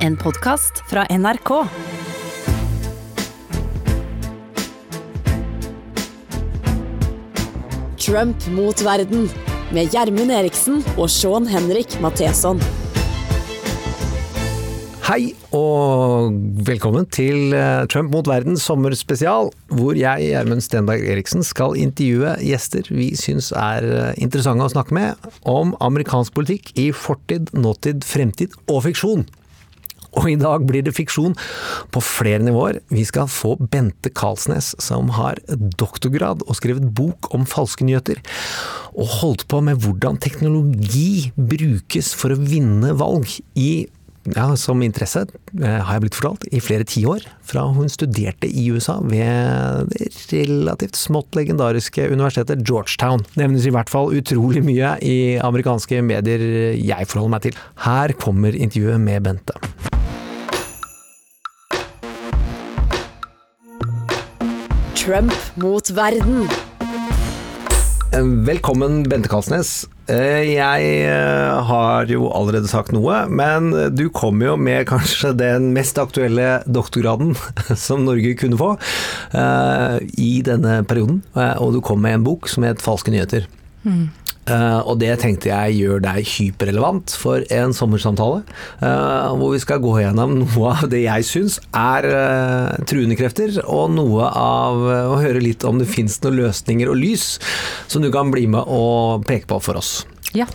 En podkast fra NRK. Trump mot verden med Gjermund Eriksen og Sean Henrik Matheson. Hei og velkommen til eh, Trump mot verden sommerspesial, hvor jeg, Gjermund Stenberg Eriksen, skal intervjue gjester vi syns er eh, interessante å snakke med om amerikansk politikk i fortid, nåtid, fremtid og fiksjon. Og i dag blir det fiksjon på flere nivåer. Vi skal få Bente Karlsnes, som har doktorgrad og skrevet bok om falske nyheter. Og holdt på med hvordan teknologi brukes for å vinne valg i ja, som interesse, eh, har jeg blitt fortalt, i flere tiår. Fra hun studerte i USA ved det relativt smått legendariske universitetet Georgetown. Nevnes i hvert fall utrolig mye i amerikanske medier jeg forholder meg til. Her kommer intervjuet med Bente. Trump mot verden. Velkommen, Bente Kalsnes. Eh, Jeg eh, har jo allerede sagt noe, men du kom jo med kanskje den mest aktuelle doktorgraden som Norge kunne få eh, i denne perioden. Og du kom med en bok som het 'Falske nyheter'. Uh, og det tenkte jeg gjør deg hyperrelevant for en sommersamtale, uh, hvor vi skal gå gjennom noe av det jeg syns er uh, truende krefter, og noe av å høre litt om det fins noen løsninger og lys som du kan bli med og peke på for oss. Ja.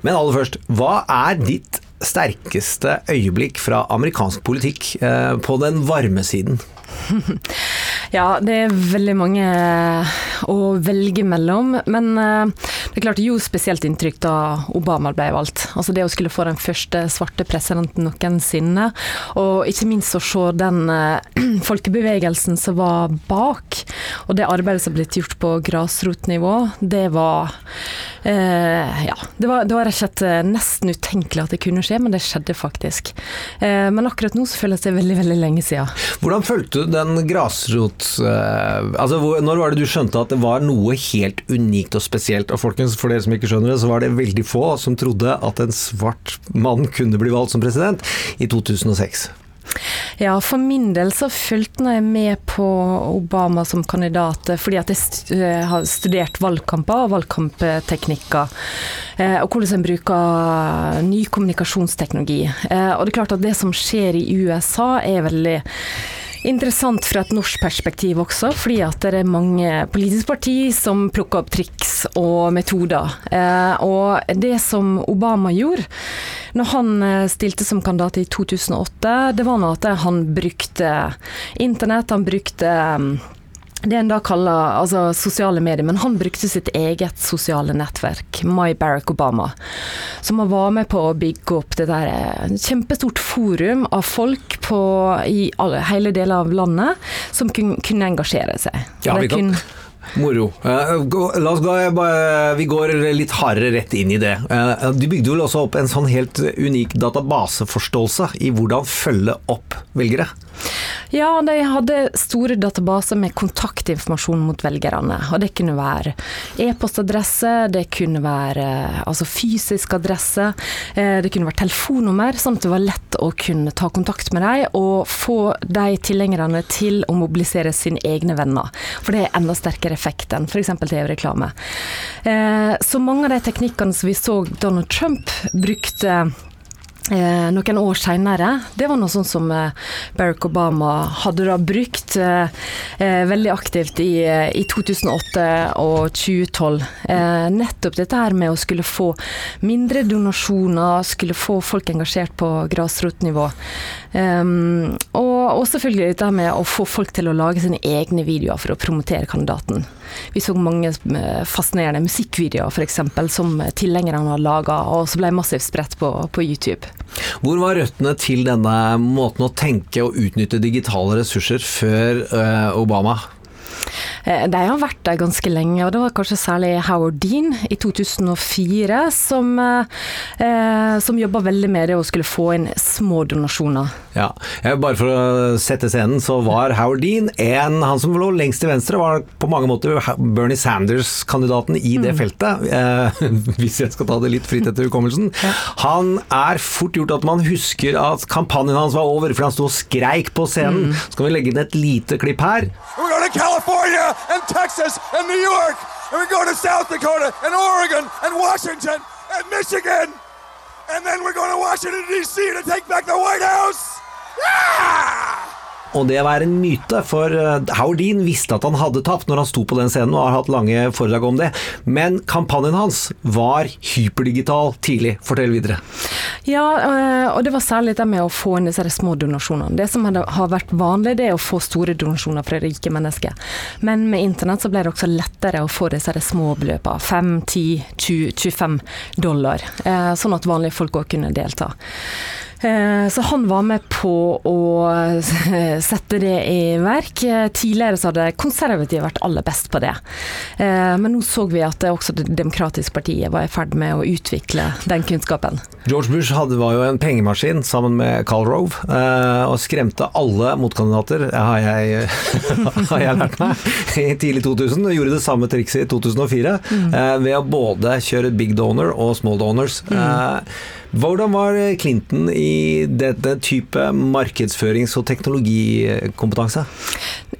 Men aller først, hva er ditt sterkeste øyeblikk fra amerikansk politikk på den varme siden? Ja, det er veldig mange å velge mellom. Men det er klart jo spesielt inntrykk da Obama ble valgt. Altså det å skulle få den første svarte presidenten noensinne. Og ikke minst å se den folkebevegelsen som var bak. Og det arbeidet som ble gjort på grasrotnivå, det var eh, Ja, det var, det var rett og slett nesten utenkelig at det kunne skje, men det skjedde faktisk. Eh, men akkurat nå så føles det veldig, veldig lenge siden. Hvordan følte du den grasrot... Eh, altså, når var det du skjønte at det var noe helt unikt og spesielt? Og folkens, for dere som ikke skjønner det, så var det veldig få som trodde at en svart mann kunne bli valgt som president i 2006. Ja, for min del så fulgte jeg med på Obama som kandidat fordi at jeg har studert valgkamper og valgkampteknikker. Eh, og hvordan en bruker ny kommunikasjonsteknologi. Eh, og det er klart at det som skjer i USA er veldig Interessant fra et norsk perspektiv også, fordi at det er mange politiske partier som plukker opp triks og metoder. Eh, og det som Obama gjorde når han stilte som kandidat i 2008, det var nå at han brukte internett, han brukte det en da kaller altså, sosiale medier, men han brukte sitt eget sosiale nettverk, My Barack Obama, som han var med på å bygge opp det der et kjempestort forum av folk på, i alle, hele deler av landet som kunne engasjere seg. Ja, vi kan... Moro. La oss gå, vi går litt hardere rett inn i det. Du bygde vel også opp en sånn helt unik databaseforståelse i hvordan følge opp velgere? Ja, de hadde store databaser med kontaktinformasjon mot velgerne. Og det kunne være e-postadresse, det kunne være altså fysisk adresse, eh, det kunne være telefonnummer, sånn at det var lett å kunne ta kontakt med dem og få de tilhengerne til å mobilisere sine egne venner. For det er enda sterkere effekt enn f.eks. TV-reklame. Eh, så mange av de teknikkene som vi så Donald Trump brukte Eh, noen år seinere. Det var noe sånn som eh, Barack Obama hadde da brukt eh, eh veldig aktivt i, eh, i, 2008 og 2012. Eh, nettopp dette her med å skulle få mindre donasjoner, skulle få folk engasjert på grasrotnivå. Um, og, og, selvfølgelig dette med å få folk til å lage sine egne videoer for å promotere kandidaten. Vi så mange fascinerende musikkvideoer f.eks. som tilhengerne har laga, og som ble massivt spredt på, på YouTube. Hvor var røttene til denne måten å tenke og utnytte digitale ressurser før uh, Obama? Eh, De har vært der ganske lenge, og det var kanskje særlig Howard Dean i 2004 som, eh, som jobba veldig med det å skulle få inn små donasjoner. Ja, eh, Bare for å sette scenen, så var Howard Dean en Han som lå lengst til venstre, var på mange måter Bernie Sanders-kandidaten i det feltet. Eh, hvis jeg skal ta det litt fritt etter hukommelsen. Han er fort gjort at man husker at kampanjen hans var over, for han sto og skreik på scenen. Så kan vi legge inn et lite klipp her. We're going to California and Texas and New York. And we go to South Dakota and Oregon and Washington and Michigan. And then we're going to Washington, D.C. to take back the White House. Yeah! Og det var en myte, for eh, Howard visste at han hadde tapt når han sto på den scenen og har hatt lange foredrag om det. Men kampanjen hans var hyperdigital tidlig. Fortell videre. Ja, eh, og det var særlig det med å få inn disse små donasjonene. Det som har vært vanlig, det er å få store donasjoner fra rike mennesker. Men med internett så ble det også lettere å få disse små beløpene. 5, 10, 20, 25 dollar. Eh, Sånn at vanlige folk òg kunne delta. Eh, Så han var med på å sette det i verk. Eh, Tidligere så hadde konservative vært aller best på det. Eh, Men nå så vi at også Det demokratiske partiet var i ferd med å utvikle den kunnskapen. George Bush hadde, var jo en pengemaskin sammen med Carl Rove, eh, og skremte alle motkandidater, har jeg, har jeg lært meg, i tidlig 2000. Og gjorde det samme trikset i 2004, mm. ved å både kjøre big donor og small donors. Eh, hvordan var Clinton i dette type markedsførings- og teknologikompetanse?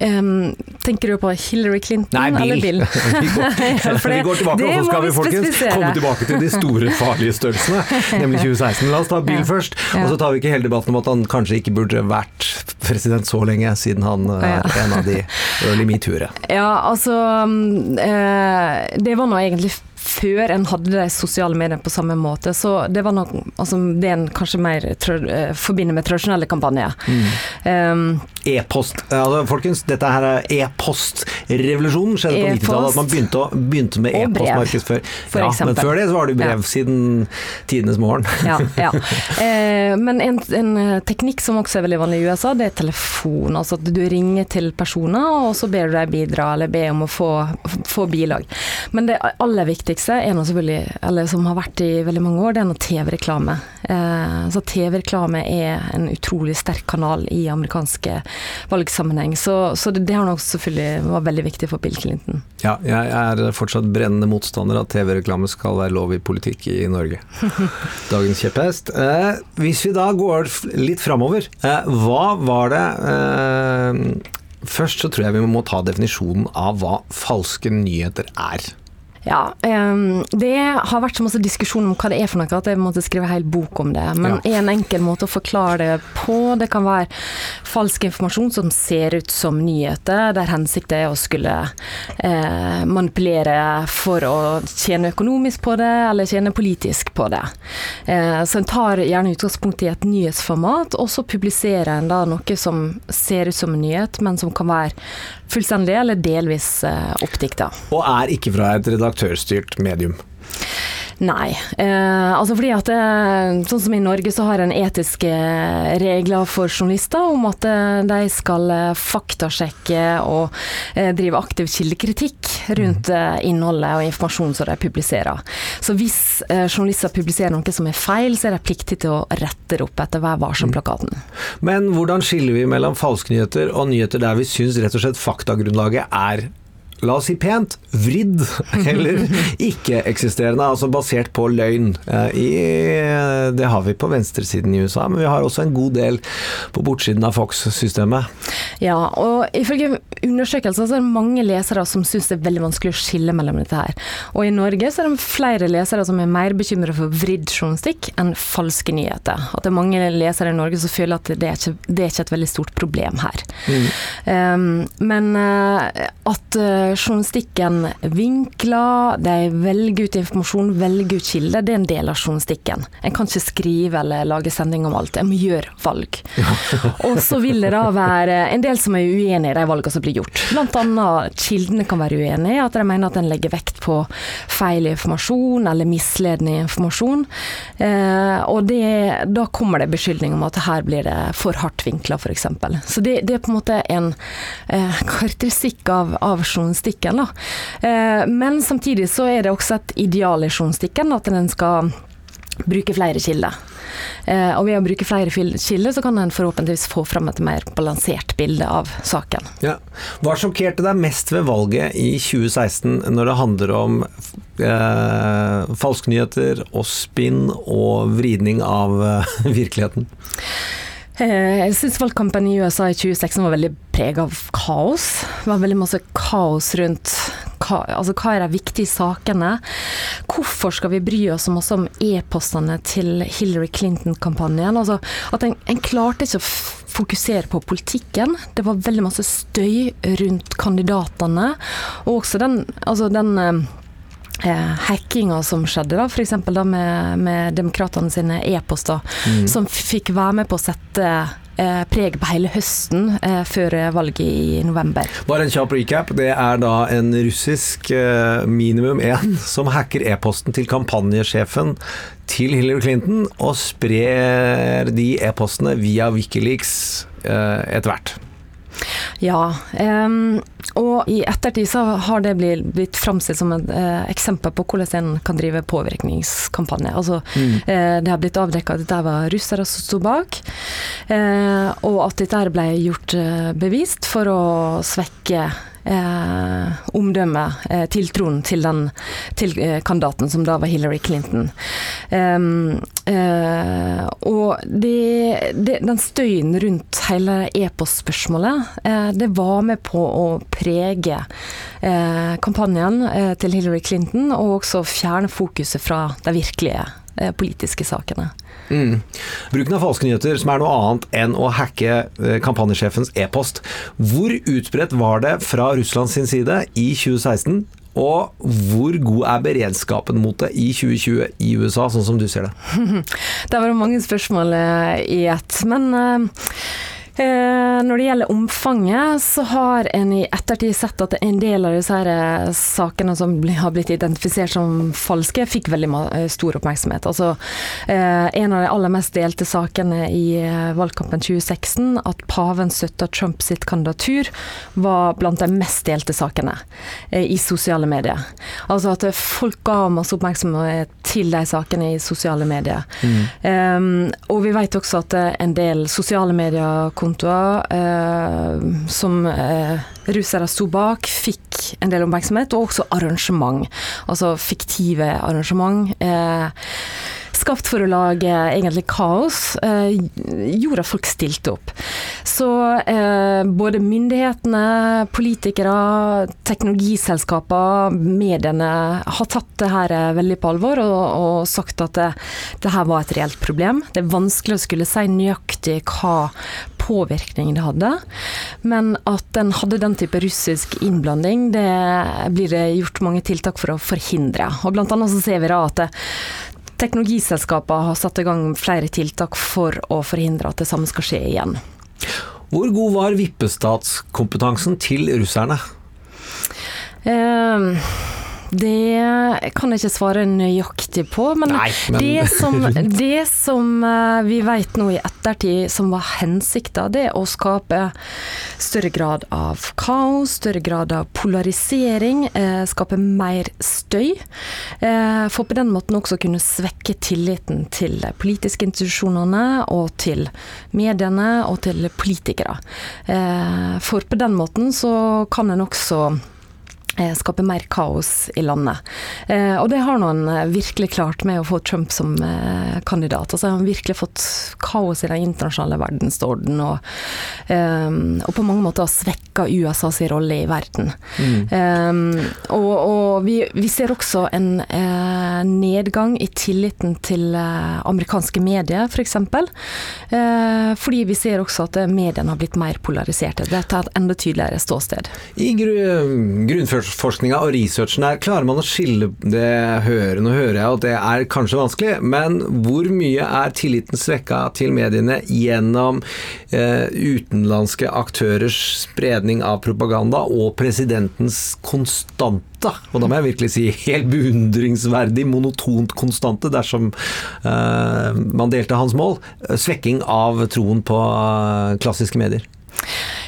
Um, tenker du på Hillary Clinton Nei, eller Bill? vi, går, Ja, vi går tilbake, og så skal vi folkens komme tilbake til de store farlige størrelsene, nemlig 2016. La oss ta Bill Ja. først, og så tar vi ikke hele debatten om at han kanskje ikke burde vært president så lenge, siden han er Ja. en av de early metoo-ere. Ja, altså mm, eh, Det var nå egentlig før en hadde de sosiale mediene på samme måte, så det var noe, altså, det en kanskje mer eh, forbinder med tradisjonelle kampanjer. Mm. Um, E-post. Altså, folkens, dette her er e-postrevolusjonen skjedde på 90-tallet. At man begynte, å, begynte med e-postmarked for Ja, men før det så var det brev Ja. siden tidenes morgen. ja, ja. Eh, men en, en eh, teknikk som også er veldig vanlig i USA, det er telefon. Altså at du ringer til personer, og så ber du dem bidra, eller be om å få, få bilag. Men det aller viktigste er noe som har vært i veldig mange år, det er noe TV-reklame. Eh, så TV-reklame er en utrolig sterk kanal i amerikanske valgsammenheng. Så, så det, det har nok selvfølgelig var veldig viktig for Bill Clinton. Ja, jeg er fortsatt brennende motstander av TV-reklame skal være lov i politikk i Norge. Dagens kjepphest. Eh, hvis vi da går litt framover, eh, hva var det Først så tror jeg vi må ta definisjonen av hva falske nyheter er. Ja, um, det har vært så masse diskusjon om hva det er for noe, at jeg måtte skrive en hel bok om det. Men Ja. en enkel måte å forklare det på, det kan være falsk informasjon som ser ut som nyheter, der hensikten er å skulle eh, manipulere for å tjene økonomisk på det, eller tjene politisk på det. Eh, så en tar gjerne utgangspunkt i et nyhetsformat, og så publiserer en da noe som ser ut som en nyhet, men som kan være fullstendig eller delvis eh, oppdikta. Og er ikke fra et redaktørstyrt medium. Nei. Eh, altså fordi at eh, Sånn som i Norge så har en etiske regler for journalister om at eh, de skal eh, faktasjekke og eh, drive aktiv kildekritikk rundt eh, innholdet og informasjonen som de publiserer. Så hvis eh, journalister publiserer noe som er feil, så er de pliktige til å rette det opp etter Vær varsom-plakaten. Men hvordan skiller vi mellom falske nyheter og nyheter der vi syns rett og slett faktagrunnlaget er La oss si pent vridd eller ikke-eksisterende, altså basert på løgn. Eh, I, det har vi på venstresiden i USA, men vi har også en god del på bortsiden av Fox-systemet. Ja, og ifølge undersøkelser så er det mange lesere som syns det er veldig vanskelig å skille mellom dette her. Og i Norge så er det flere lesere som er mer bekymra for vridd journalistikk enn falske nyheter. At det er mange lesere i Norge som føler at det er ikke, det er ikke et veldig stort problem her. Um, men eh, at eh, journalistikken vinkler, de velger ut informasjon, velger ut kilder, det er en del av journalistikken. En kan ikke skrive eller lage sending om alt, en må gjøre valg. Og så vil det da være en del som er uenig i de valgene som blir gjort. Blant annet kildene kan være uenige, at de mener at en legger vekt på feil informasjon eller misledende informasjon. Eh, og det, da kommer det beskyldning om at her blir det for hardt vinkla, f.eks. Så det, det er på en måte en eh, karakteristikk av, av journalistikk journalistikken. Da. Eh, men samtidig så er det også et ideal i journalistikken at en skal bruke flere kilder. Eh, og ved å bruke flere kilder, så kan en forhåpentligvis få fram et mer balansert bilde av saken. Ja. Hva sjokkerte deg mest ved valget i 2016, når det handler om eh, falsknyheter og spinn og vridning av eh, virkeligheten? Eh, jeg syns valgkampen i USA i 2016 var veldig preg av kaos. Det var veldig masse kaos rundt hva, altså, hva er de viktige sakene. Hvorfor skal vi bry oss så om e-postene til Hillary Clinton-kampanjen? Altså, at en, en klarte ikke å fokusere på politikken. Det var veldig masse støy rundt kandidatene. Og også den, altså den eh, hackinga som skjedde, da, f.eks. med, med demokratene sine e-poster, mm. som fikk være med på å sette eh, preg på hele høsten eh, før valget i november. Bare en kjapp recap. Det er da en russisk eh, minimum én som hacker e-posten til kampanjesjefen til Hillary Clinton og sprer de e-postene via Wikileaks eh, etter hvert. Ja, um, og i ettertid så har det blitt, framstilt som et eh, eksempel på hvordan en kan drive påvirkningskampanje. Altså, mm. eh, det har blitt avdekka at dette var russere som sto bak, eh, og at dette ble gjort bevist for å svekke eh, omdømmet, eh, tiltroen til den til, eh, kandidaten, som da var Hillary Clinton. Eh, og det, det, den støyen rundt hele e-postspørsmålet, eh, det var med på å prege eh, kampanjen til Hillary Clinton, og også fjerne fokuset fra de virkelige politiske sakene. Mm. Bruken av falske nyheter, som er noe annet enn å hacke eh, kampanjesjefens e-post. Hvor utbredt var det fra Russland sin side i 2016? Og hvor god er beredskapen mot det i 2020 i USA, sånn som du ser det? Det var mange spørsmål eh, i ett. Men uh Eh, når det gjelder omfanget, så har en i ettertid sett at en del av disse her eh, sakene som har blitt identifisert som falske, fikk veldig eh, stor oppmerksomhet. Altså, en av de aller mest delte sakene i valgkampen 2016, at paven støtta Trump sitt kandidatur, var blant de mest delte sakene i sosiale medier. Altså at folk ga masse oppmerksomhet til de sakene i sosiale medier. Mm. Og vi vet også at en del sosiale medier kontoer eh, som eh, russere sto bak, fikk en del oppmerksomhet, og også arrangement. Altså fiktive arrangement. Eh, skapt for å lage egentlig kaos, eh, gjorde at folk stilte opp. Så eh, både myndighetene, politikere, teknologiselskaper, mediene har tatt det her eh, veldig på alvor og, og sagt at det, det, her var et reelt problem. Det er vanskelig å skulle si nøyaktig hva påvirkning det hadde, men at den hadde den type russisk innblanding, det blir det gjort mange tiltak for å forhindre. Og blant annet så ser vi da at det, Teknologiselskaper har satt i gang flere tiltak for å forhindre at det samme skal skje igjen. Hvor god var vippestatskompetansen til russerne? Eh, det kan jeg ikke svare nøyaktig på, men, Nei, men... Det, som, det, som, eh, vi vet nå i ettertid som var hensikta, det er å skape større grad av kaos, større grad av polarisering, eh, skape mer støy. Eh, for på den måten også kunne svekke tilliten til politiske institusjonene og til mediene og til politikere. For på den måten så kan en også skape mer kaos i landet. Eh, og det har han eh, virkelig klart med å få Trump som kandidat. Altså, han har virkelig fått kaos i den internasjonale verdensorden, og, og på mange måter har svekka USAs rolle i verden. Mm. og, og vi, vi, ser også en nedgang i tilliten til amerikanske medier, f.eks. For fordi vi ser også at mediene har blitt mer polariserte. Det er et enda tydeligere ståsted. I grunnførselen forskninga og researchen her, klarer man å skille det hører, Nå hører jeg at det er kanskje vanskelig, men hvor mye er tilliten svekka til mediene gjennom eh, utenlandske aktørers spredning av propaganda og presidentens konstante og da må jeg virkelig si helt beundringsverdig monotont konstante dersom eh, man delte hans mål, svekking av troen på uh, klassiske medier.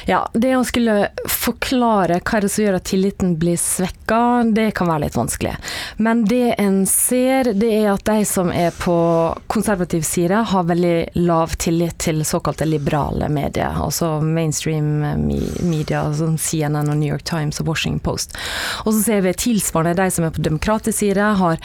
Ja, det å skulle forklare hva det som gjør at tilliten blir svekka, det kan være litt vanskelig. Men det en ser, det er at de som er på konservativ side, har veldig lav tillit til såkalte liberale medier. Altså mainstream media som CNN og New York Times og Washington Post. Og så ser vi tilsvarende de som er på demokratisk side, har,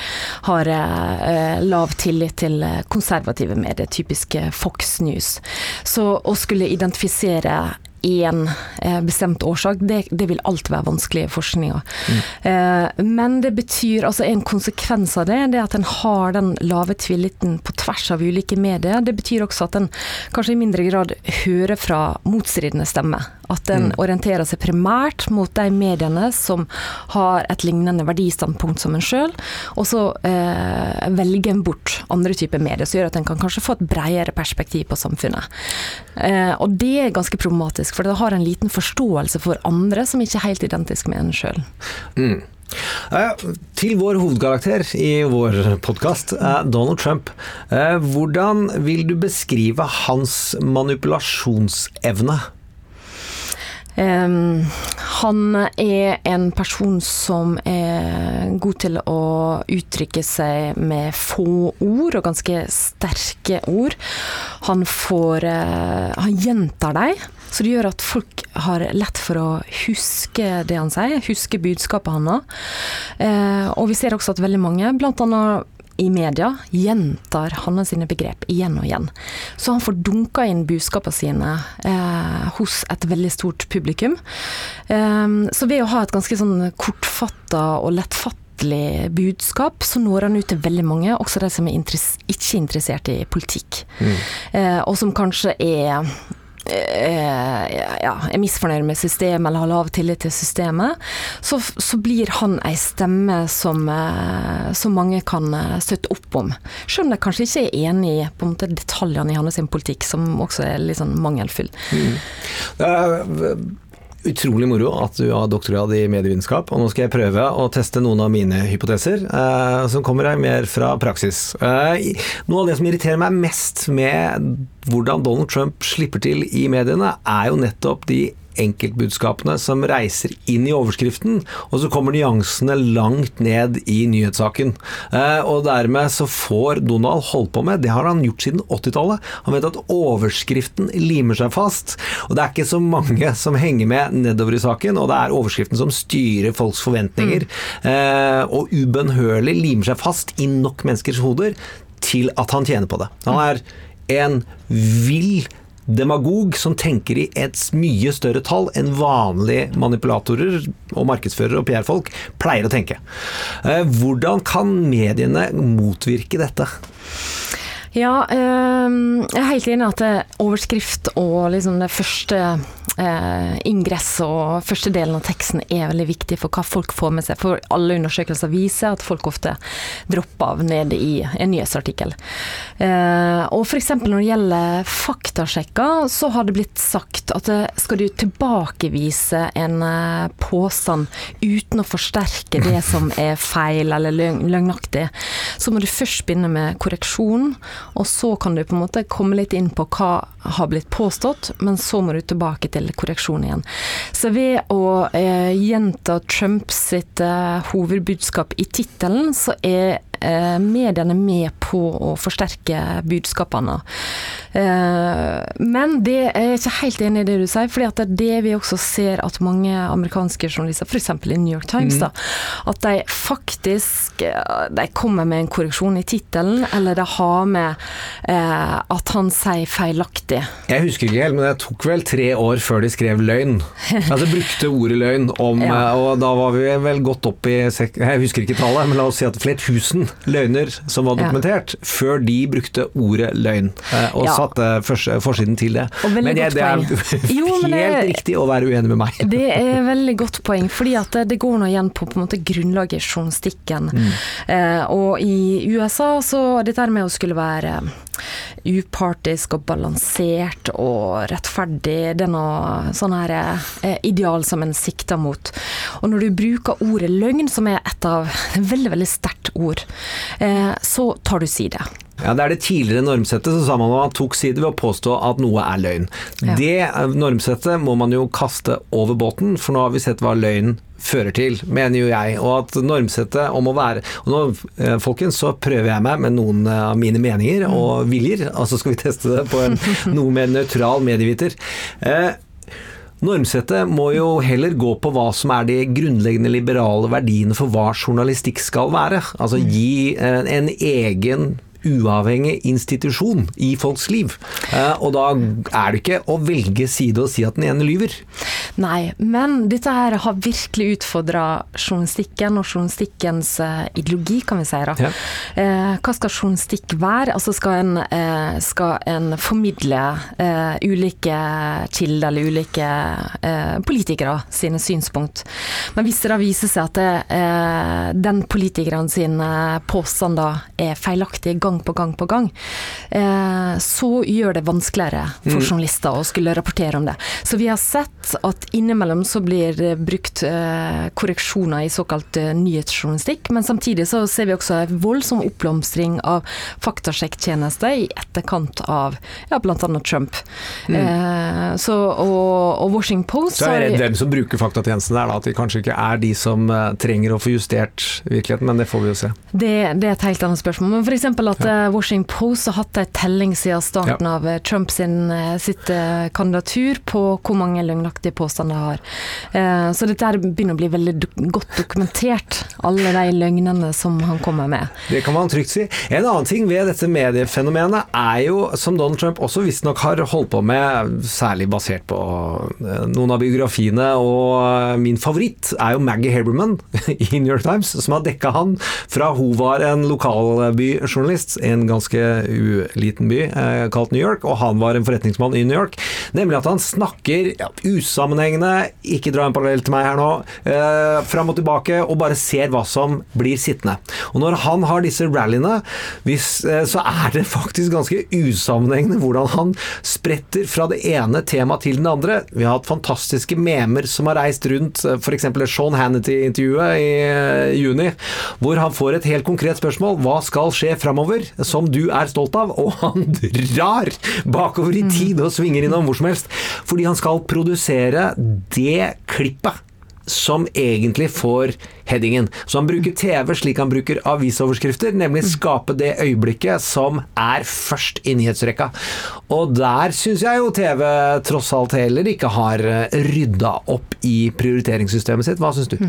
har eh, lav tillit til konservative medier, typiske Fox News. Så å skulle identifisere én eh, bestemt årsak, det, det, vil alltid være vanskelig i forskninga. Mm. Eh, men det betyr, altså en konsekvens av det, det er at en har den lave tilliten på tvers av ulike medier. Det betyr også at en kanskje i mindre grad hører fra motstridende stemmer. At en mm. orienterer seg primært mot de mediene som har et lignende verdistandpunkt som en sjøl, og så eh, velger en bort andre typer medier, som gjør at en kan kanskje få et bredere perspektiv på samfunnet. Eh, og det er ganske problematisk for det har en liten forståelse for andre som ikke er helt identisk med en sjøl. Mm. Eh, til vår hovedkarakter i vår podkast, eh, Donald Trump. Eh, hvordan vil du beskrive hans manipulasjonsevne? Um, han er en person som er god til å uttrykke seg med få ord, og ganske sterke ord. Han får uh, Han gjentar dem, så det gjør at folk har lett for å huske det han sier, huske budskapet hans. Uh, og vi ser også at veldig mange, blant annet i media gjentar hans sine begrep igjen og igjen. Så han får dunka inn budskapene sine eh, hos et veldig stort publikum. Eh, så ved å ha et ganske sånn kortfatta og lettfattelig budskap, så når han ut til veldig mange, også de som er interess ikke interessert i politikk. Mm. Eh, og som kanskje er ja, er misfornøyd med systemet eller har lav tillit til systemet, så, så blir han ei stemme som, eh, som, mange kan eh, støtte opp om. Selv om de kanskje ikke er enig i på en måte, detaljene i hans politikk, som også er litt sånn mangelfull. Mm. Det er utrolig moro at du har doktorgrad i medievitenskap, og nå skal jeg prøve å teste noen av mine hypoteser, eh, som kommer mer fra praksis. Eh, noe av det som irriterer meg mest med hvordan Donald Trump slipper til i mediene, er jo nettopp de enkeltbudskapene som reiser inn i overskriften, og så kommer nyansene langt ned i nyhetssaken. Eh, og dermed så får Donald holdt på med, det har han gjort siden 80-tallet, han vet at overskriften limer seg fast, og det er ikke så mange som henger med nedover i saken, og det er overskriften som styrer folks forventninger, mm. og ubønnhørlig limer seg fast i nok menneskers hoder til at han tjener på det. Han er en vill demagog som tenker i et mye større tall enn vanlige manipulatorer og markedsførere og PR-folk pleier å tenke. Eh, hvordan kan mediene motvirke dette? Ja, ehm, jeg er helt enig at overskrift og liksom det første eh, ingress og første delen av teksten er veldig viktig for hva folk får med seg. For alle undersøkelser viser at folk ofte dropper av nede i en nyhetsartikkel. Eh, og f.eks. når det gjelder faktasjekker, så har det blitt sagt at skal du tilbakevise en påstand uten å forsterke det som er feil eller løgnaktig, så må du først begynne med korreksjon og så kan du på en måte komme litt inn på hva har blitt påstått, men så må du tilbake til korreksjon igjen. Så ved å eh, gjenta Trumps eh, hovedbudskap i tittelen, så er mediene med på å forsterke budskapene. Eh, men det er jeg ikke helt enig i det du sier, at det er det vi også ser at mange amerikanske journalister, f.eks. i New York Times, mm. da, at de faktisk eh, de kommer med en korreksjon i tittelen, eller de har med eh, at han sier feilaktig. Jeg husker ikke helt, men det tok vel tre år før de skrev løgn. Altså brukte ordet løgn om ja. Og da var vi vel godt opp i Jeg husker ikke tallet, men la oss si at flere tusen løgner som var dokumentert, ja. før de brukte ordet løgn. Og ja satte forsiden til det. Men det, det er jo, helt det, riktig å være uenig med meg. Det er veldig godt poeng, fordi at det går nå igjen på, på en måte grunnlaget i journalistikken. Mm. Eh, og i USA så dette med å skulle være upartisk og balansert og rettferdig, det er noe sånn her eh, ideal som en sikter mot. Og når du bruker ordet løgn, som er et av veldig, veldig sterkt ord, eh, så tar du side. Ja, Det er det tidligere normsettet, så sa man at man tok side ved å påstå at noe er løgn. Ja. Det eh, normsettet må man jo kaste over båten, for nå har vi sett hva løgn fører til, mener jo jeg. Og at normsettet om å være Og nå, eh, folkens, så prøver jeg meg med noen eh, av mine meninger og viljer, og så skal vi teste det på en noe mer nøytral medieviter. Eh, Normsettet må jo heller gå på hva som er de grunnleggende liberale verdiene for hva journalistikk skal være. Altså gi eh, en egen uavhengig institusjon i folks liv. Eh, Og da er det ikke å velge side og si at den ene lyver. Nei, men dette her har virkelig utfordra journalistikken og journalistikkens eh, ideologi, kan vi si. da. Ja. Eh, hva skal journalistikk være? Altså skal en, skal en formidle ulike kilder eller ulike politikere sine synspunkt. Men hvis det da viser seg at det, den politikeren sine påstander er feilaktige gang på gang på gang, eh, så gjør det vanskeligere for journalister å skulle rapportere om det. Så vi har sett at innimellom så blir det brukt eh, korreksjoner i såkalt eh, nyhetsjournalistikk, men samtidig så ser vi også en voldsom oppblomstring av faktasjekktjenester i etterkant av ja, bl.a. Trump. Mm. så, og, og Washington Post Så er jeg redd hvem som bruker faktatjenesten der, da. At de kanskje ikke er de som trenger å få justert virkeligheten, men det får vi jo se. Det, det er et helt annet spørsmål. Men f.eks. at eh, Washington Post har hatt en telling siden starten av eh, Trump sin, eh, sitt kandidatur på hvor mange løgnaktige påstander har. Eh, så dette her begynner å bli veldig godt dokumentert, alle de løgnene som han kommer med. Det kan man trygt si. En annen ting ved dette mediefenomenet er jo, som Donald Trump også visstnok har holdt på med, særlig basert på noen av biografiene, og min favoritt er jo Maggie Haberman i New York Times, som har dekka han fra hun var en lokalbyjournalist i en ganske uliten by eh, kalt New York, og han var en forretningsmann i New York. Nemlig at han snakker ja, usammenhengende, ikke dra en parallell til meg her nå, eh, fram og tilbake, og bare ser hva som blir sittende. Og når han har disse rallyene, hvis, eh, så er det faktisk ganske usammenhengende hvordan han spretter fra det ene temaet til den andre. Vi har hatt fantastiske memer som har reist rundt, eh, f.eks. Sean Hannity-intervjuet i eh, juni, hvor han får et helt konkret spørsmål. Hva skal skje framover, som du er stolt av? Og han drar bakover i tid og svinger innom hvor som helst, fordi han skal produsere det klippet som egentlig får headingen. Så han bruker TV slik han bruker avisoverskrifter, nemlig skape det øyeblikket som er først i nyhetsrekka. Og der syns jeg jo TV tross alt heller ikke har eh, rydda opp i prioriteringssystemet sitt. Hva syns du?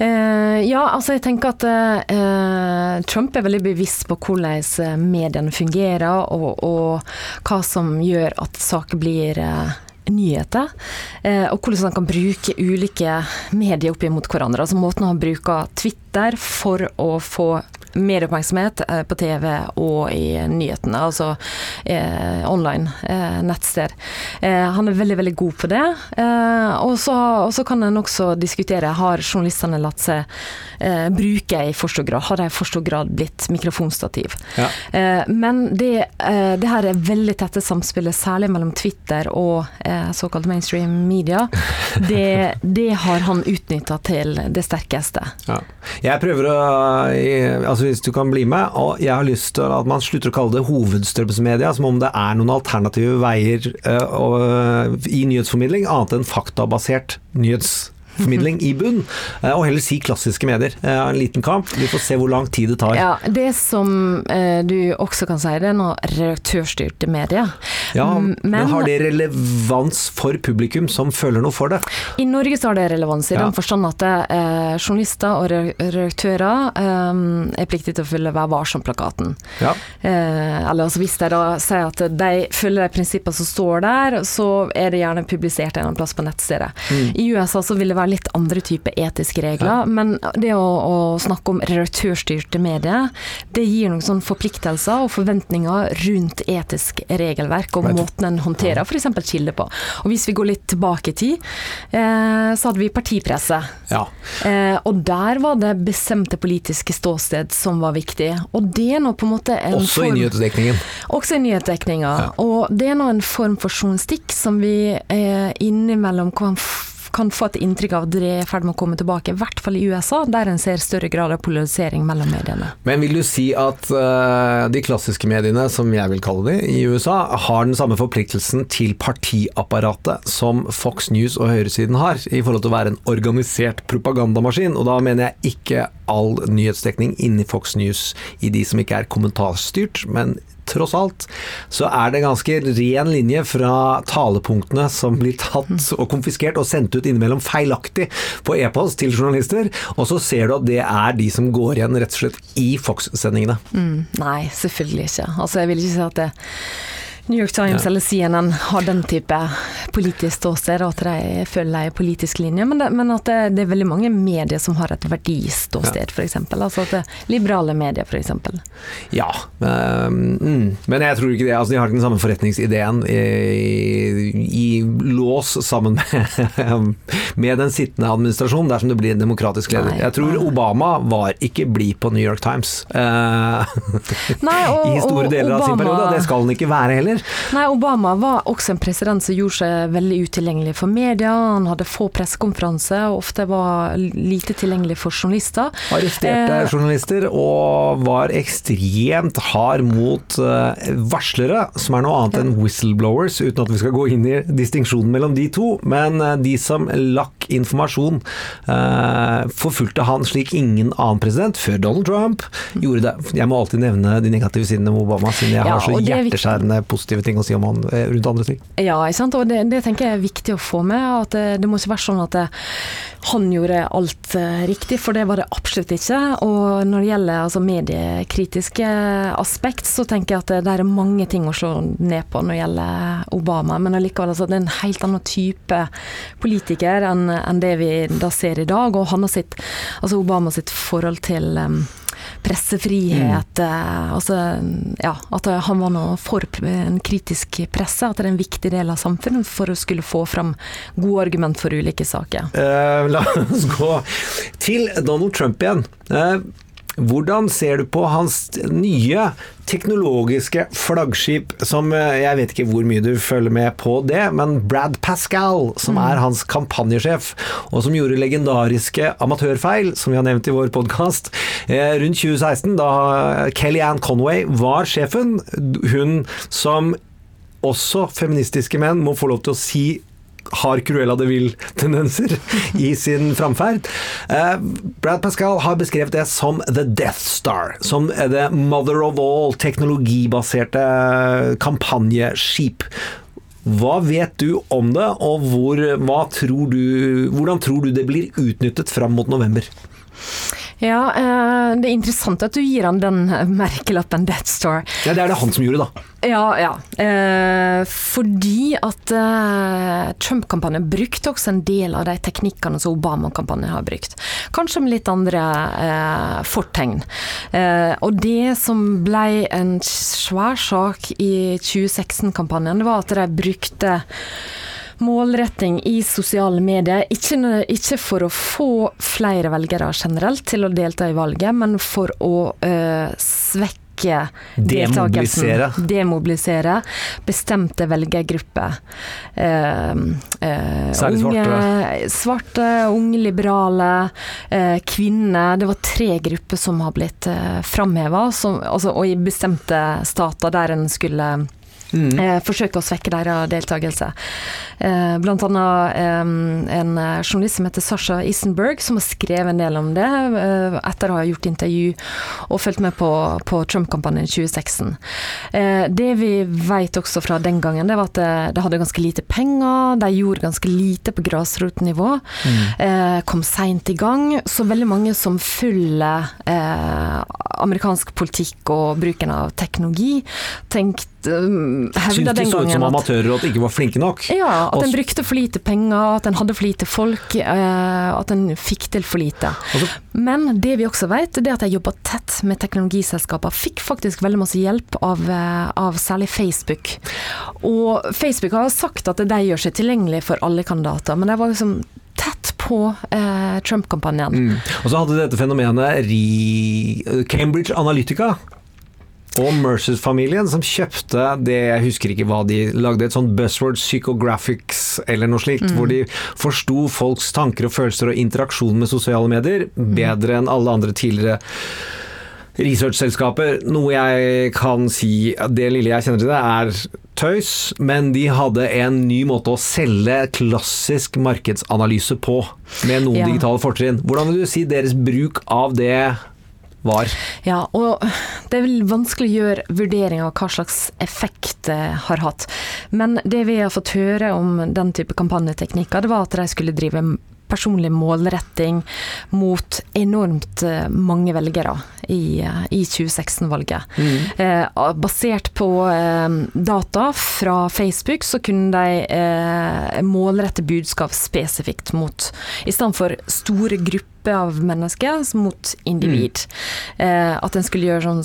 Eh, ja, altså jeg tenker at eh, Trump er veldig bevisst på hvordan eh, mediene fungerer, og, og hva som gjør at saker blir eh, nyheter. Eh, og hvordan han kan bruke ulike medier opp mot hverandre. Altså måten han bruker Twitter for å få mer oppmerksomhet eh, på TV og i nyhetene, altså eh, online eh, nettsted. Eh, han er veldig, veldig god på det. Eh, og, så, kan en også diskutere har journalistene latt seg eh, bruke i for stor grad. Har de i for stor grad blitt mikrofonstativ? Ja. Eh, men det, eh, det her er veldig tette samspillet, særlig mellom Twitter og eh, såkalt mainstream media. Det, det har han utnytta til det sterkeste. Ja. Jeg prøver å i- Altså hvis du kan bli med, og jeg har lyst til at man slutter å kalle det hovedstrømsmedia, som om det er noen alternative veier uh, i nyhetsformidling, annet enn faktabasert nyhetsformidling i bunn, eh, og heller si klassiske medier. Eh, En liten kamp, vi får se hvor lang tid det tar. Ja, Det som eh, du også kan si, det er noe redaktørstyrte medier. Ja, men, men, har det relevans for publikum som føler noe for det? I Norge så har det relevans i Ja. den forstand at eh, journalister og redaktører eh, er pliktige til å følge Vær varsom-plakaten. Ja. Eh, eller altså hvis de da sier at de følger de prinsippene som står der, så er det gjerne publisert en eller annen plass på nettstedet. Mm. I USA så vil det være litt andre typer etiske regler, men det å, å snakke om redaktørstyrte medier, det gir noen sånne forpliktelser og forventninger rundt etisk regelverk og Right. måten en håndterer f.eks. kilder på. Og hvis vi går litt tilbake i tid, eh, så hadde vi partipresse. Ja. Eh, og der var det bestemte politiske ståsted som var viktig. Og det er nå på en måte en Også i form nyhetsdekningen. Også i nyhetsdekninga. Og det er nå en form for journalistikk som vi eh, innimellom kan kan få et inntrykk av at det er i ferd med å komme tilbake, i hvert fall i USA, der en ser større grad av polarisering mellom mediene. Men vil du si at uh, de klassiske mediene, som jeg vil kalle de, i USA, har den samme forpliktelsen til partiapparatet som Fox News og høyresiden har, i forhold til å være en organisert propagandamaskin? Og da mener jeg ikke all nyhetsdekning inni Fox News i de som ikke er kommentarstyrt, men tross alt, så er det ganske ren linje fra talepunktene som blir tatt og konfiskert og sendt ut innimellom feilaktig på e-post til journalister, og så ser du at det er de som går igjen rett og slett i Fox-sendingene. Mm, nei, selvfølgelig ikke. Altså, jeg vil ikke si at det New York Times ja. eller CNN har den type politisk ståsted, at de følger en politisk linje, men, det, men at det, det, er veldig mange medier som har et verdiståsted, ja. f.eks. Altså at det, liberale medier, f.eks. Ja, men, mm, men jeg tror ikke det. Altså, de har ikke den samme forretningsideen i, i lås sammen med, med den sittende administrasjonen, dersom det blir en demokratisk leder. Nei, jeg tror nei. Obama var ikke blid på New York Times uh, nei, og, i store deler Obama, av sin periode, og det skal han ikke være heller. Nei, Obama var også en president som gjorde seg veldig utilgjengelig for media. Han hadde få pressekonferanser, og ofte var lite tilgjengelig for journalister. Arresterte eh, journalister, og var ekstremt hard mot uh, varslere, som er noe annet enn whistleblowers, uten at vi skal gå inn i distinksjonen mellom de to. Men uh, de som lakk informasjon, uh, forfulgte han slik ingen annen president, før Donald Trump, gjorde det. Jeg må alltid nevne de negative sidene med Obama, siden jeg ja, har så hjerteskjærende positive positive ting å si om han eh, rundt andre ting. Ja, og det, det, tenker jeg er viktig å få med. at Det, det må ikke være sånn at det, han gjorde alt riktig, for det var det absolutt ikke. Og når det gjelder altså, mediekritiske aspekt, så tenker jeg at det, er mange ting å slå ned på når det gjelder Obama. Men allikevel, altså, det er en helt annen type politiker enn, enn det vi da ser i dag. Og han har sitt, altså Obama sitt forhold til um, pressefrihet. Mm. Altså, ja, at han var noe for en kritisk presse. At det er en viktig del av samfunnet for å skulle få fram gode argument for ulike saker. Eh, la oss gå til Donald Trump igjen. Uh, hvordan ser du på hans nye teknologiske flaggskip, som eh, jeg vet ikke hvor mye du følger med på det, men Brad Pascal, som mm. er hans kampanjesjef, og som gjorde legendariske amatørfeil, som vi har nevnt i vår podkast, eh, rundt 2016, da Kellyanne Conway var sjefen. Hun som også feministiske menn må få lov til å si har Cruella de Vil-tendenser i sin framferd. Eh, Brad Pascal har beskrevet det som The Death Star, som det mother of all teknologibaserte kampanjeskip. Hva vet du om det, og hvor, tror du, hvordan tror du det blir utnyttet fram mot november? Ja, eh, det er interessant at du gir han den merkelappen Death Star. Ja, det er det han som gjorde, da. Ja, ja. Eh, fordi at eh, Trump-kampanjen brukte også en del av de teknikkene som Obama-kampanjen har brukt. Kanskje med litt andre eh, fortegn. Eh, og det som ble en svær sak i 2016-kampanjen, det var at de brukte målretting i sosiale medier. Ikke, ikke, for å få flere velgere generelt til å delta i valget, men for å øh, svekke Demobilisere. Demobilisere bestemte velgergrupper. Eh, eh, Særlig unge, svarte. Svarte, unge liberale, eh, kvinner. Det var tre grupper som har blitt eh, framheva, altså, og i bestemte stater der en skulle Mm. Eh, forsøke å svekke deres deltakelse. Eh, blant annet eh, en journalist som heter Sasha Isenberg, som har skrevet en del om det eh, etter å ha gjort intervju og fulgt med på, på Trump-kampanjen i 2016. Eh, det vi vet også fra den gangen, det var at det hadde ganske lite penger, de gjorde ganske lite på grasrotnivå, mm. Eh, kom seint i gang. Så veldig mange som følger amerikansk politikk og bruken av teknologi, tenkte hevda den gangen Syntes ut som amatører at de ikke var flinke nok? Ja, at en brukte for lite penger, at en hadde for lite folk, uh, at en fikk til for lite. Men det vi også vet, det at de jobba tett med teknologiselskaper. Fikk faktisk veldig masse hjelp av, uh, av, særlig Facebook. Og Facebook har sagt at de gjør seg tilgjengelig for alle kandidater, men det var liksom tett på eh, Trump-kampanjen. Mm. Og så hadde dette fenomenet Cambridge Analytica og Mercers-familien som kjøpte det, jeg husker ikke hva de lagde, et sånt buzzword psychographics eller noe slikt, hvor de forsto folks tanker og følelser og interaksjon med sosiale medier bedre enn alle andre tidligere researchselskaper. Noe jeg kan si, det lille jeg kjenner til det, er tøys, men de hadde en ny måte å selge klassisk markedsanalyse på, med noen Ja. digitale fortrinn. Hvordan vil du si deres bruk av det var? Ja, og det er vel vanskelig å gjøre vurdering av hva slags effekt det har hatt. Men det vi har fått høre om den type kampanjeteknikker, det var at de skulle drive personlig målretting mot enormt eh, mange velgere i, eh, i 2016-valget. Eh, basert på eh, data fra Facebook så kunne de eh, målrette budskap spesifikt mot I stedet for store grupper av mennesker mot individ. Eh, at en skulle gjøre sånn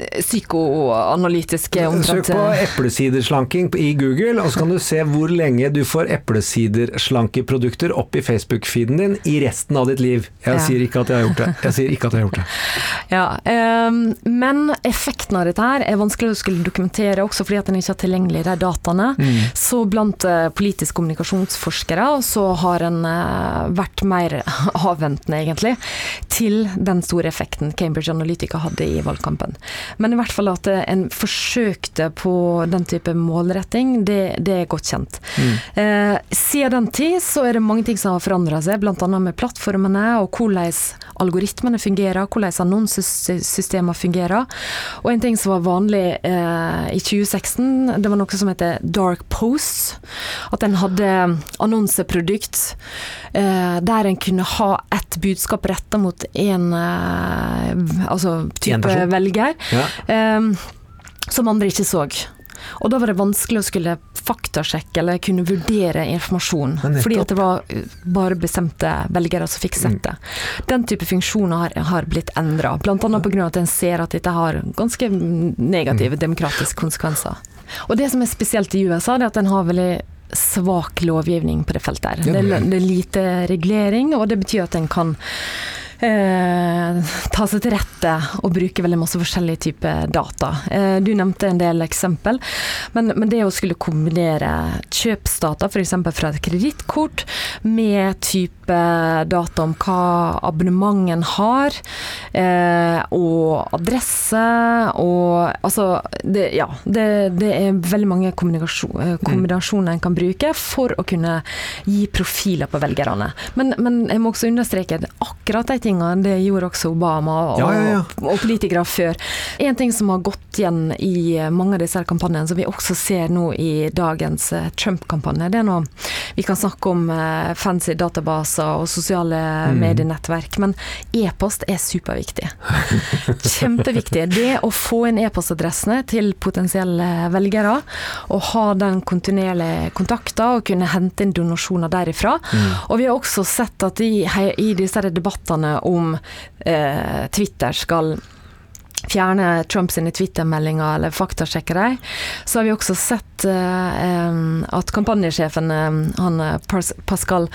eh, psykoanalytiske Søk på eplesiderslanking i Google, og så kan du se hvor lenge du får eplesiderslanke-produkter opp i Facebook-feeden din i resten av ditt liv. Jeg Ja. sier ikke at jeg har gjort det. Jeg sier ikke at jeg har gjort det. Ja, um, men effekten av dette her er vanskelig å skulle dokumentere, også fordi at en ikke har tilgjengelig de dataene. Så blant politisk politiske kommunikasjonsforskere så har en eh, vært mer avventende, egentlig, til den store effekten Cambridge Analytica hadde i valgkampen. Men i hvert fall at en forsøkte på den type målretting, det, det er godt kjent. Eh, siden den tid så er det mange ting som har forandra seg, bl.a. med plattformene og hvordan algoritmene fungerer, hvordan annonsesystemer fungerer. Og en ting som var vanlig eh, i 2016, det var noe som heter dark posts. At en hadde annonseprodukt eh, der en kunne ha ett budskap retta mot en eh, altså type velger, Ja. Eh, som andre ikke så. Og da var det vanskelig å skulle faktasjekke eller kunne vurdere informasjon. Fordi at det var uh, bare bestemte velgere som fikk sett det. Den type funksjoner har, har blitt endra, bl.a. pga. at en ser at dette har ganske negative demokratiske konsekvenser. Og det som er spesielt i USA, det er at en har veldig svak lovgivning på det feltet. her. Det, det er lite regulering, og det betyr at en kan eh, ta seg til rette og bruke veldig masse forskjellige typer data. Eh, du nevnte en del eksempel, men, men det å skulle kombinere kjøpsdata f.eks. fra et kredittkort med type data om hva abonnementen har, eh, og adresse og Altså, det, ja. Det, det er veldig mange eh, kombinasjoner en kan bruke for å kunne gi profiler på velgerne. Men, men jeg må også understreke at akkurat de tingene det gjorde også Obama og, Ja, ja, og politikere før. En ting som har gått igjen i mange av disse kampanjene, som vi også ser nå i dagens eh, Trump-kampanje, det er nå vi kan snakke om eh, fancy databaser og sosiale Mm. medienettverk, men e-post er superviktig. Kjempeviktig. Det å få inn e-postadressene til potensielle velgere, og ha den kontinuerlige kontakten og kunne hente inn donasjoner derifra. Og vi har også sett at i, i disse debattene om eh, Twitter skal fjerne Trumps Twitter-meldinger eller faktasjekke dem, så har vi også sett eh, at kampanjesjefen, han eh, Pascal,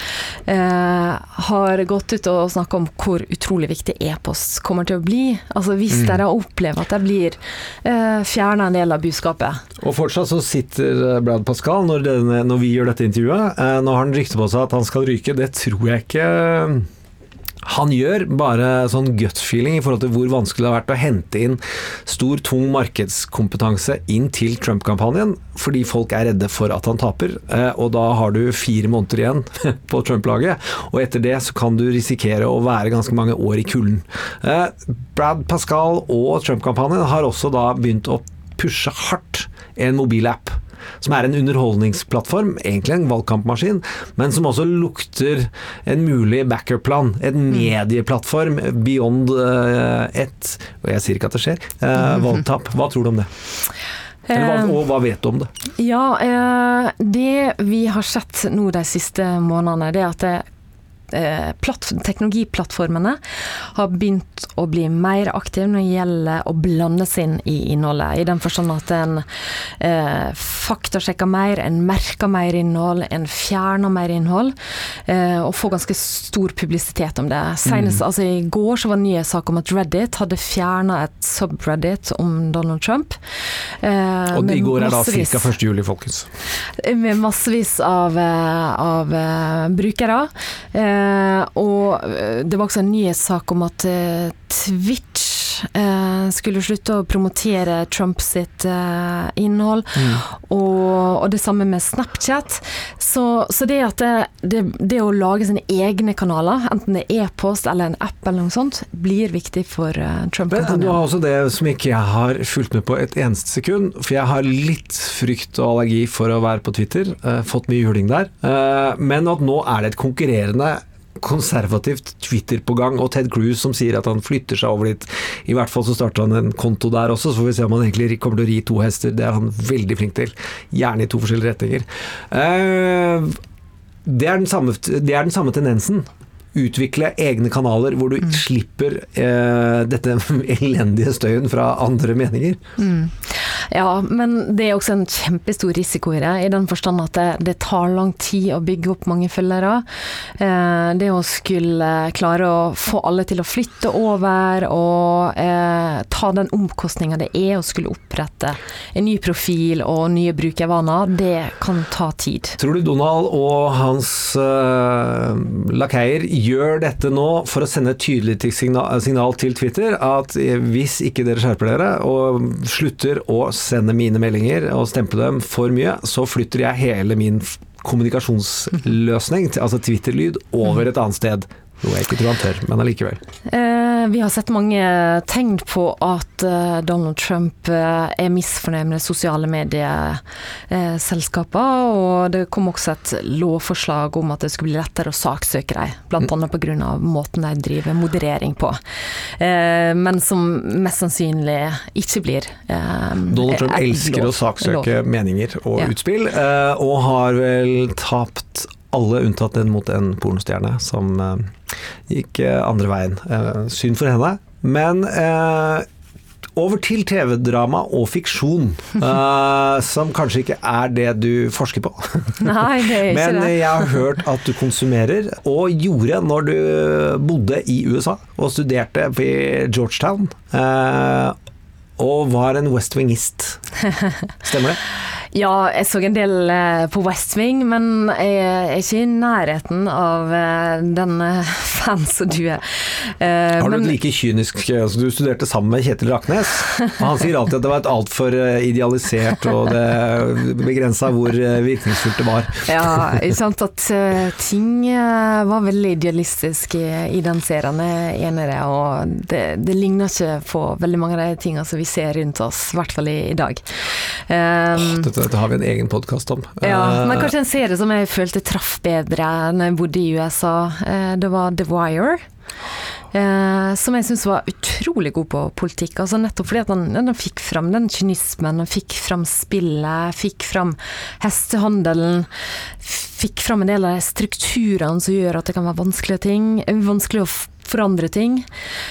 eh, har gått ut og snakka om hvor utrolig viktig e-post kommer til å bli. Altså Hvis dere opplever at det blir eh, fjerna en del av budskapet. Og fortsatt så sitter eh, Brad Pascal når, denne, når vi gjør dette intervjuet. eh, Nå har han rykte på seg at han skal ryke. Det tror jeg ikke han gjør. Bare sånn gut feeling i forhold til hvor vanskelig det har vært å hente inn stor, tung markedskompetanse inn til Trump-kampanjen, fordi folk er redde for at han taper. eh, Og da har du fire måneder igjen på Trump-laget, og etter det så kan du risikere å være ganske mange år i kulden. Eh, Brad Pascal og Trump-kampanjen har også da begynt å pushe hardt en mobilapp. Som er en underholdningsplattform, egentlig en valgkampmaskin, men som også lukter en mulig backup-plan. En medieplattform beyond et ett Og jeg sier ikke at det skjer. eh, valgtap. Hva tror du om det? Hva, Eh, og hva vet du om det? Ja, eh, det vi har sett nå de siste månedene, det er at eh, teknologiplattformene har begynt å bli mer aktive når det gjelder å blande seg inn i innholdet. I den forstand at en eh, faktasjekker mer, en merker mer innhold, en fjerner mer innhold. Eh, og får ganske stor publisitet om det. Senest Mm. altså, i går så var det en sak om at Reddit hadde fjerna et subreddit om Donald Trump. Eh, Og i går er da ca. 1. juli, folkens. med massevis av, eh, av eh, brukere. Eh, og eh, det var også en nyhetssak om at eh, Twitch eh, skulle slutte å promotere Trump sitt eh, innhold, og, og det samme med Snapchat. Så, så det at det, det, det å lage sine egne kanaler, enten det er e-post eller en app eller noe sånt, blir viktig for Trump. Men det Trump-kampanjen. var også det som ikke jeg har fulgt med på et eneste sekund. For jeg har litt frykt og allergi for å være på Twitter. eh, fått mye juling der. Eh, men at nå er det et konkurrerende konservativt Twitter på gang, og Ted Cruz som sier at han flytter seg over dit. I hvert fall så starter han en konto der også, så får vi se om han egentlig kommer til å ri to hester. Det er han veldig flink til. Gjerne i to forskjellige retninger. Eh, det er den samme, er den samme tendensen. Utvikle egne kanaler hvor du slipper eh, dette elendige støyen fra andre meninger. Ja, men det er også en kjempestor risiko i det, i den forstand at det, det tar lang tid å bygge opp mange følgere. Eh, det å skulle klare å få alle til å flytte over og eh, ta den omkostninga det er å skulle opprette en ny profil og nye brukervaner, det kan ta tid. Tror du Donald og hans uh, lakeier gjør dette nå for å sende et tydelig signal, signal til Twitter at eh, hvis ikke dere skjerper dere og slutter å sende mine meldinger og stemple dem for mye, så flytter jeg hele min kommunikasjonsløsning, altså Twitter-lyd, over et annet sted. Noe jeg ikke tror han tør, men allikevel. Eh, vi har sett mange tegn på at eh, Donald Trump eh, er misfornøyd med sosiale medieselskaper, og det kom også et lovforslag om at det skulle bli lettere å saksøke dem, bl.a. pga. måten de driver moderering på, eh, men som mest sannsynlig ikke blir eh, Donald Trump elsker lov- å saksøke lov. meninger og Ja. utspill, eh, og har vel tapt alle unntatt den mot en pornostjerne som eh, gikk eh, andre veien. Eh, synd for henne. Men eh, over til TV-drama og fiksjon, eh, som kanskje ikke er det du forsker på. Nei, det er ikke Men det. jeg har hørt at du konsumerer, og gjorde når du bodde i USA og studerte i Georgetown. eh, og var en West Wingist. Stemmer det? Ja, jeg så en del eh, på West Wing, men jeg er ikke i nærheten av eh, den eh, fan som du er. Har du men- et like kynisk altså Du studerte sammen med Kjetil Raknes. og Han sier alltid at det var et altfor idealisert, og det begrensa hvor virkningsfullt det var. Ja, ikke sant at ting var veldig idealistisk i, i den serien, jeg er i det. Og det, det ligner ikke på veldig mange av de tingene som vi ser rundt oss, i hvert fall i, i dag. Um, Dette, dette har vi en egen podkast om. Ja, Eh, men kanskje en serie som jeg følte traff bedre når jeg bodde i USA, eh, det var The Wire. Eh, som jeg syns var utrolig god på politikk. Altså nettopp fordi at han, han fikk fram den kynismen, han fikk fram spillet, fikk fram hestehandelen. Fikk fram en del av de strukturene som gjør at det kan være vanskelige ting. Vanskelig å forandre ting.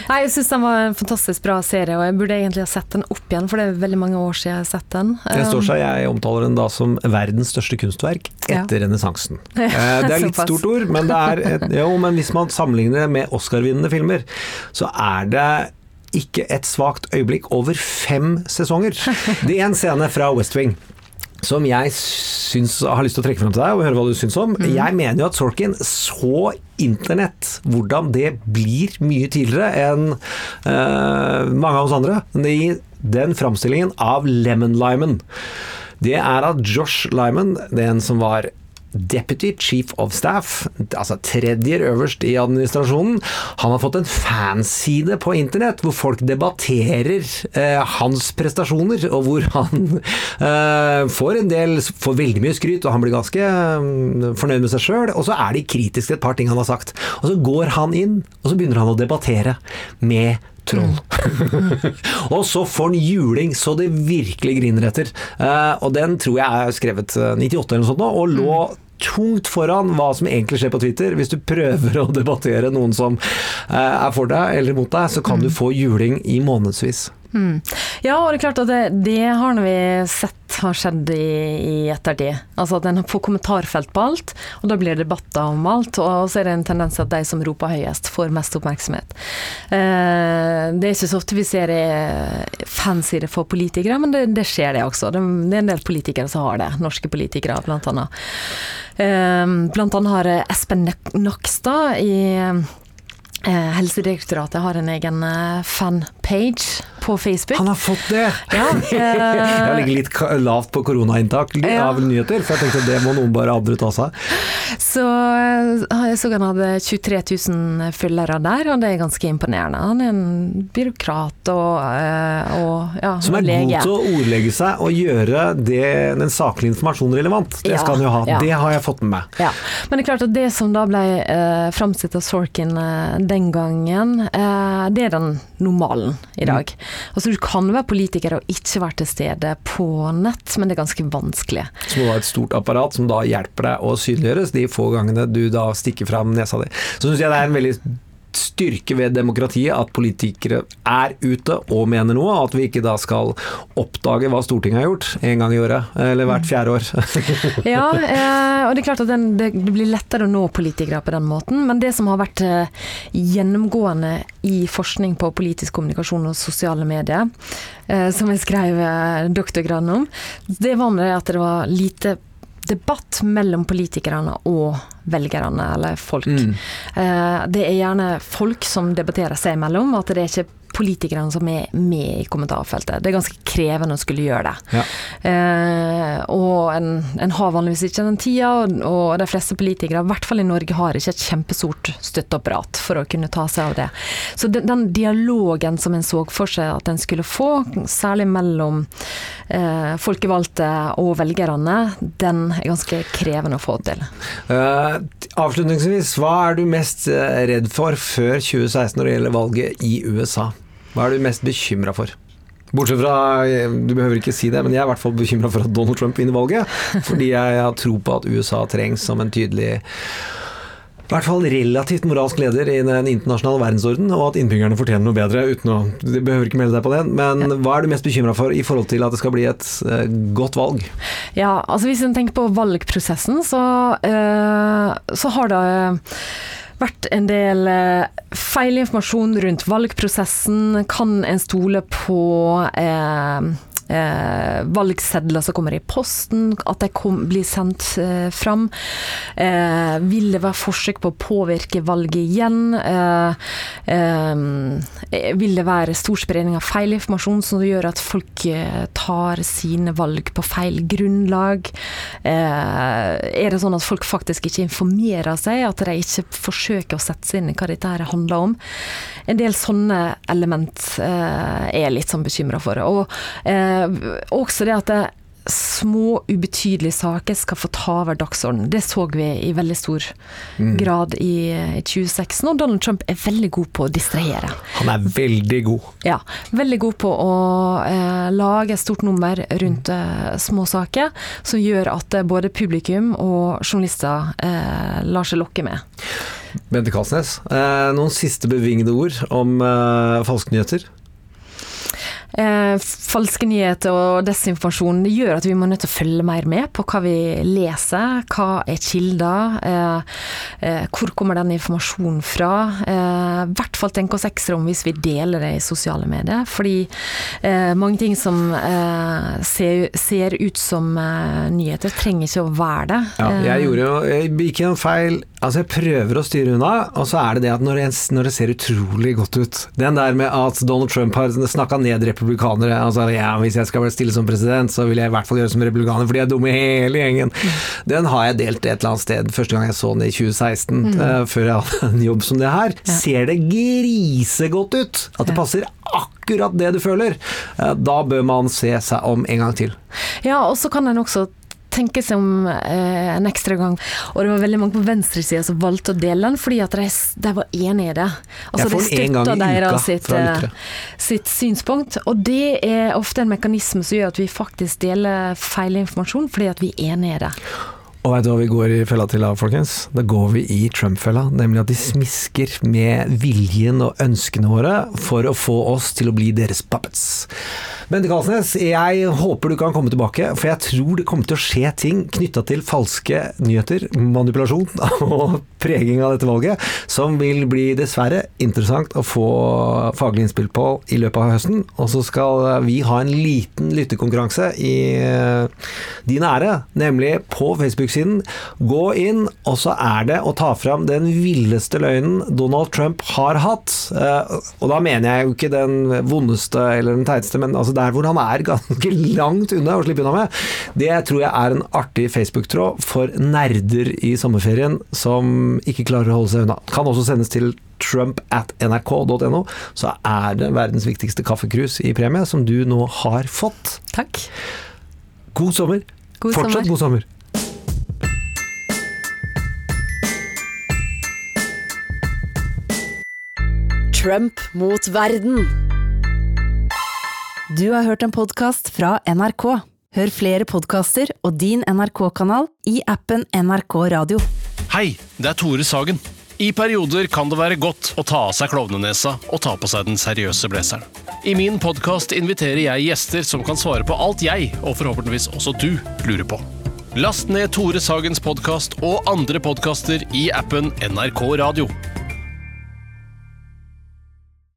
Nei, jeg syns den var en fantastisk bra serie, og jeg burde egentlig ha sett den opp igjen, for det er veldig mange år siden jeg har sett den. Den står Um, seg, jeg omtaler den da som verdens største kunstverk Ja. etter renessansen. Eh, Det er litt stort ord, men, det er et, jo, men hvis man sammenligner det med Oscar-vinnende filmer, så er det ikke et svakt øyeblikk over fem sesonger. Det er en scene fra West Wing som jeg syns, har lyst til å trekke frem til deg og høre hva du syns om. Jeg mener jo at Sorkin så internett, hvordan det blir mye tidligere enn uh, mange av oss andre. I den framstillingen av Lemon Lyman. Det er at Josh Lyman, den som var Deputy Chief of Staff, altså tredje øverst i administrasjonen, han har fått en fanside på internett hvor folk debatterer eh, hans prestasjoner, og hvor han eh, får en del får veldig mye skryt, og han blir ganske mm, fornøyd med seg sjøl, og så er de kritiske et par ting han har sagt. Og så går han inn, og så begynner han å debattere med troll. og så får han juling så det virkelig griner etter. Uh, og den tror jeg er skrevet eh, 98 eller noe sånt og lå tungt foran hva som egentlig skjer på Twitter. Hvis du prøver å debattere noen som uh, er for deg eller mot deg, så kan du få juling i månedsvis. Mm. Ja, og det er klart at det, det har vi sett har skjedd i, i ettertid. Altså at en får kommentarfelt på alt, og da blir det debatter om alt. Og så er det en tendens at de som roper høyest, får mest oppmerksomhet. Eh, det er ikke så ofte vi ser i det for politikere, men det, det skjer det også. Det, det, er en del politikere som har det. Norske politikere, blant annet. Eh, blant annet har Espen Nakstad i eh, Helsedirektoratet har en egen eh, fanpage på Facebook. Han har fått det! Ja, eh, jeg ligger litt lavt på koronainntak av nyheter, for jeg tenkte det må noen bare andre ta seg. Så eh, jeg så han hadde 23 000 følgere der, og det er ganske imponerende. Han er en byråkrat og, eh, og ja, Som er lege. god til å ordlegge seg og gjøre det, den saklige informasjonen relevant. Det Ja, skal han jo ha. ja. Det har jeg fått med meg. Ja, Men det er klart at det som da ble eh, framstilt av Sorkin eh, den gangen, eh, det er den normalen i dag. Altså Du kan være politiker og ikke være til stede på nett, men det er ganske vanskelig. Så må du ha et stort apparat som da hjelper deg å synliggjøres de få gangene du da stikker fram nesa di. Så syns jeg det er en veldig styrke ved demokratiet at politikere er ute og mener noe, og at vi ikke da skal oppdage hva Stortinget har gjort en gang i året, eller hvert fjerde år. Ja, eh, og det er klart at det, blir lettere å nå politikere på den måten, men det som har vært eh, gjennomgående i forskning på politisk kommunikasjon og sosiale medier, eh, som jeg skrev doktorgraden om, det var med at det var lite debatt mellom politikerne og velgerne, eller folk. Mm. Eh, det er gjerne folk som debatterer seg imellom, at det er ikke politikerne som er med i kommentarfeltet. Det er ganske krevende å skulle gjøre det. Ja. Eh, og en, en har vanligvis ikke den tida, og, og de fleste politikere, i hvert fall i Norge, har ikke et kjempestort støtteapparat for å kunne ta seg av det. Så den, den dialogen som en så for seg at en skulle få, særlig mellom eh, folkevalgte og velgerne, den er ganske krevende å få til. Eh, avslutningsvis, hva er du mest eh, redd for før 2016 når det gjelder valget i USA? Hva er du mest bekymra for? Bortsett fra, eh, du behøver ikke si det, men jeg er i hvert fall bekymra for at Donald Trump vinner valget. Fordi jeg har tro på at USA trengs som en tydelig i hvert fall relativt moralsk leder i den internasjonale verdensorden, og at innbyggerne fortjener noe bedre. uten å, Du behøver ikke melde deg på det, men hva er du mest bekymra for i forhold til at det skal bli et uh, godt valg? Ja, altså hvis en tenker på valgprosessen, så, uh, så har det vært en del feil informasjon rundt valgprosessen. Kan en stole på eh, eh, valgsedler som kommer i posten, at de blir sendt eh, fram? Eh, vil det være forsøk på å påvirke valget igjen? Eh, eh, vil det være stor spredning av feilinformasjon som gjør at folk eh, tar sine valg på feil grunnlag? Er det sånn at folk faktisk ikke informerer seg, at de ikke forsøker å sette seg inn i hva dette her handler om? En del sånne element er jeg litt sånn bekymra for. Og også det at det, små, ubetydelige saker skal få ta over dagsordenen. Det så vi i veldig stor grad i, i 2016, og Donald Trump er veldig god på å distrahere. Han er veldig god. Ja, veldig god på å eh, lage et stort nummer rundt eh, små saker, som gjør at eh, både publikum og journalister eh, lar seg lokke med. Bente Kalsnes, eh, noen siste bevingede ord om eh, falske nyheter? Eh, falske nyheter og desinformasjon det gjør at vi må nødt til å følge mer med på hva vi leser, hva er kilder, eh, eh, hvor kommer den informasjonen fra. I hvert fall tenke oss ekstra om hvis vi deler det i sosiale medier, fordi eh, mange ting som eh, ser, ser ut som eh, nyheter, trenger ikke å være det. Ja, Eh, jeg gjorde jo Jeg gikk en feil Altså, jeg prøver å styre unna, og så er det det at når, det, når det ser utrolig godt ut Den der med at Donald Trump har snakka ned republikanere Altså, ja, hvis jeg skal være stille som president, så vil jeg i hvert fall gjøre som republikaner, for de er dumme hele gjengen. Den har jeg delt et eller annet sted første gang jeg så den i 2016, eh, før jeg hadde en jobb som det her. Ser det grisegodt ut? At det passer akkurat det du føler. Uh, da bør man se seg om en gang til. Ja, og så kan en også tenke seg om eh, en ekstra gang. Og det var veldig mange på venstresida som valgte å dele den, fordi at de, de var enig i det. Altså, de støtta deres sitt, eh, sitt synspunkt. Og det er ofte en mekanisme som gjør at vi faktisk deler feil informasjon, fordi at vi er enig i det. Og vet du hva vi går i fella til da, folkens? Da går vi i Trump-fella. Nemlig at de smisker med viljen og ønskene våre for å få oss til å bli deres puppets. Bente Kalsnes, jeg håper du kan komme tilbake, for jeg tror det kommer til å skje ting knytta til falske nyheter, manipulasjon og preging av dette valget, som vil bli dessverre interessant å få faglig innspill på i løpet av høsten. Og så skal vi ha en liten lyttekonkurranse i eh, din ære, nemlig på Facebook-siden. Gå inn, og så er det å ta fram den villeste løgnen Donald Trump har hatt. Eh, og da mener jeg jo ikke den vondeste eller den teiteste, men altså der hvor han er ganske langt unna å slippe unna med. Det tror jeg er en artig Facebook-tråd for nerder i sommerferien som ikke klarer å holde seg unna. Kan også sendes til trump at nrk.no, så er det verdens viktigste kaffekrus i premie, som du nå har fått. Takk. God sommer. God Fortsatt sommer. god sommer. Trump mot verden. Du har hørt en podkast fra NRK. Hør flere podkaster og din NRK-kanal i appen NRK Radio. Hei, det er Tore Sagen. I perioder kan det være godt å ta av seg klovnenesa og ta på seg den seriøse blazeren. I min podkast inviterer jeg gjester som kan svare på alt jeg, og forhåpentligvis også du, lurer på. Last ned Tore Sagens podkast og andre podkaster i appen NRK Radio.